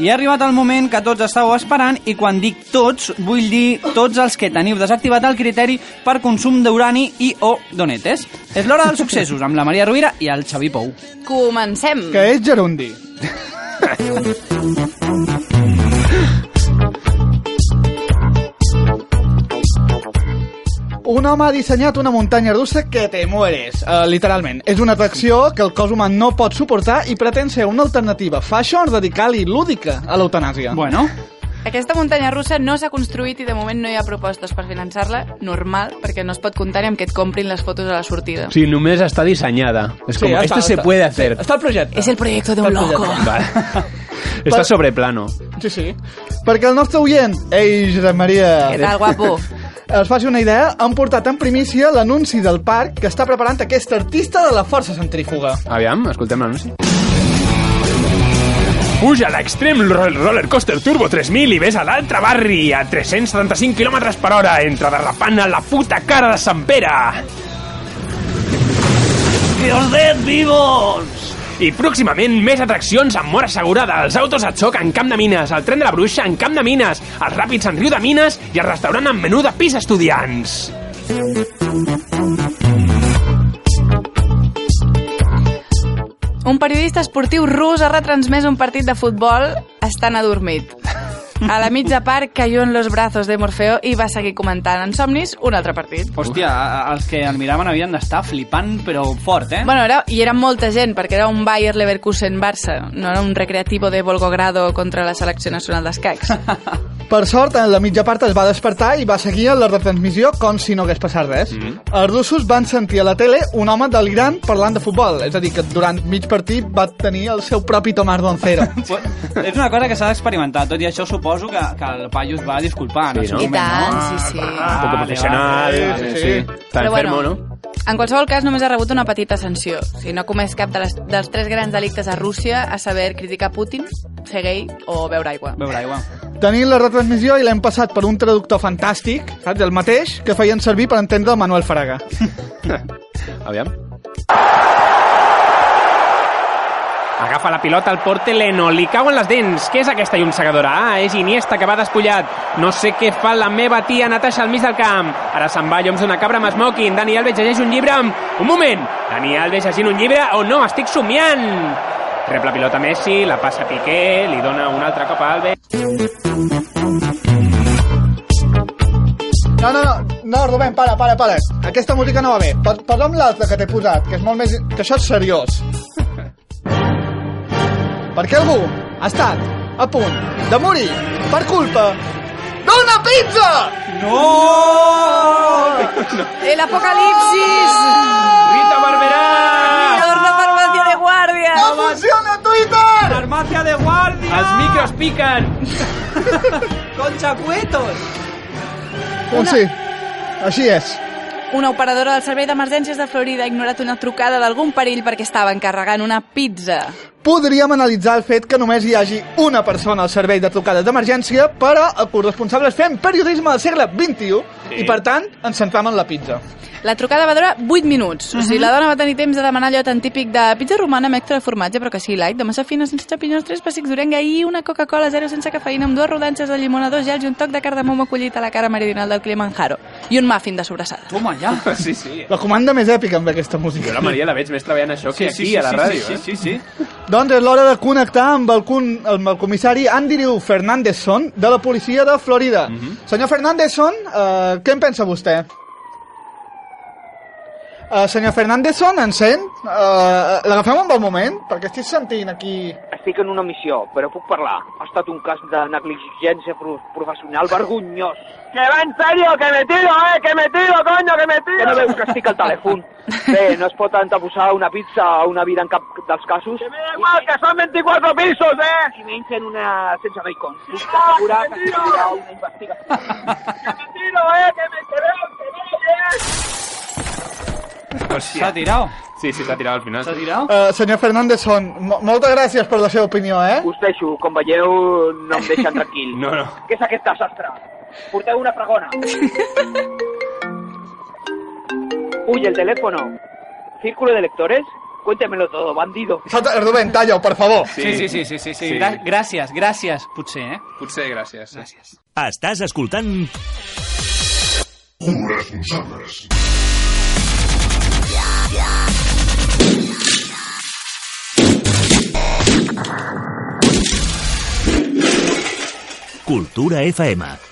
I ha arribat el moment que tots estàveu esperant i quan dic tots, vull dir tots els que teniu desactivat el criteri per consum d'urani i o donetes. És l'hora dels successos amb la Maria Rovira i el Xavi Pou. Comencem. Que és gerundi. home ha dissenyat una muntanya russa que te mueres, uh, literalment. És una atracció que el cos humà no pot suportar i pretén ser una alternativa fashion, radical i lúdica a l'eutanàsia. Bueno, Aquesta muntanya russa no s'ha construït i de moment no hi ha propostes per finançar-la, normal, perquè no es pot comptar ni amb que et comprin les fotos a la sortida. Sí, només està dissenyada. És com, ja esto està, se està. puede hacer. Està el projecte. És el projecte d'un loco. projecte. Vale. Està sobre plano. Sí, sí. Perquè el nostre oient, ei, Josep Maria... Què tal, guapo? Es faci una idea, han portat en primícia l'anunci del parc que està preparant aquest artista de la força centrífuga. Aviam, escoltem l'anunci. Puja a l'Extreme Roll- Roller Coaster Turbo 3000 i ves a l'altre barri a 375 km per hora, entre derrapant a la puta cara de Sant Pere. ¡Que os den vivos! I pròximament més atraccions amb mort assegurada, els autos a xoc en Camp de Mines, el tren de la Bruixa en Camp de Mines, els ràpids en Riu de Mines i el restaurant amb menú de pis estudiants. Un periodista esportiu rus ha retransmès un partit de futbol estant adormit. A la mitja part cayó en los brazos de Morfeo i va seguir comentant en somnis un altre partit. Hòstia, els que el miraven havien d'estar flipant, però fort, eh? Bueno, era, i era molta gent, perquè era un Bayer Leverkusen-Barça, no era un recreativo de Volgogrado contra la selecció nacional d'escacs. Per sort, en la mitja part es va despertar i va seguir en la retransmissió com si no hagués passat res. Mm. Els russos van sentir a la tele un home delirant parlant de futbol, és a dir, que durant mig partit va tenir el seu propi Tomàs Doncero. és una cosa que s'ha d'experimentar, tot i això suposo que, que el paio es va disculpar en Sí, el seu no? I moment, tant, no? sí, sí. Ah, Poco professional, vale, vale. sí, sí. Està enfermo, bueno, no? En qualsevol cas, només ha rebut una petita sanció. Si no ha comès cap de les, dels tres grans delictes a Rússia, a saber, criticar Putin, ser gay o beure aigua. Beure aigua. Tenim la retransmissió i l'hem passat per un traductor fantàstic, saps? El mateix que feien servir per entendre el Manuel Fraga. Aviam. Agafa la pilota al porte Leno, li cauen les dents. Què és aquesta llumsegadora? Ah, és Iniesta que va despullat. No sé què fa la meva tia Natasha al mig del camp. Ara se'n va lloms d'una cabra amb smoking. Dani Alves llegeix un llibre amb... Un moment! Dani Alves llegint un llibre o no? Estic somiant! Rep la pilota Messi, la passa Piqué, li dona un altre cop a Alves. No, no, no, no, Rubén, para, para, para. Aquesta música no va bé. Pos- Posa'm l'altra que t'he posat, que és molt més... que això és seriós. Perquè algú ha estat a punt de morir per culpa d'una pizza! No! El apocalipsis! Rita Barberà! Torna farmàcia de guàrdia! No funciona Twitter! Farmàcia de guàrdia! Els micros piquen! Concha cuetos! Doncs sí, així és. Una operadora del Servei d'Emergències de Florida ha ignorat una trucada d'algun perill perquè estava encarregant una pizza. Podríem analitzar el fet que només hi hagi una persona al servei de trucades d'emergència, però els corresponsables fem periodisme del segle XXI i, per tant, ens centram en la pizza. La trucada va durar 8 minuts. O sigui, la dona va tenir temps de demanar allò tan típic de pizza romana amb extra de formatge, però que sigui light, de massa fina, sense xampinyons, tres pessics d'orenga i una Coca-Cola zero sense cafeïna amb dues rodanxes de llimona, dos gels i un toc de cardamom collit a la cara meridional del Kilimanjaro. I un muffin de sobrassada. Toma, ja. Sí, sí. La comanda més èpica amb aquesta Jo música. la Maria la veig més treballant això que aquí, a la ràdio. Sí, eh? sí, sí, sí. Doncs és l'hora de connectar amb el, con amb el comissari Andrew Fernandezson de la policia de Florida. Senyor Fernandezson, uh, què en pensa vostè? Uh, senyor Fernandezson, sent? Uh, L'agafem un bon moment? Perquè estic sentint aquí... Estic en una missió, però puc parlar. Ha estat un cas de negligència pro professional vergonyós. Que va en serio, que me tiro, eh, que me tiro, coño, que me tiro. Que no veus que estic al telèfon? Bé, no es pot anteposar una pizza a una vida en cap dels casos. Que me da igual, que són 24 pisos, eh! I menys en una sense bacon. Puc assegurar que hi haurà una investigació. que me tiro, eh, que me que veo, que veo, eh! S'ha tirat. Sí, sí, s'ha tirat al final. S'ha tirat? Uh, senyor Fernandezson, mo moltes gràcies per la seva opinió, eh? Us deixo, com veieu, no em deixen tranquil. No, no. Què és aquest desastre? Porteu una fregona. Uy, el teléfono. ¿Círculo de lectores? Cuéntemelo todo, bandido. Rubén, talla per favor. Sí, sí, sí, sí, sí, sí. Sí. Gra gràcies, gràcies, potser, eh? Potser, gràcies. Gràcies. Estàs escoltant Corresponsables. Cultura EFAEMA.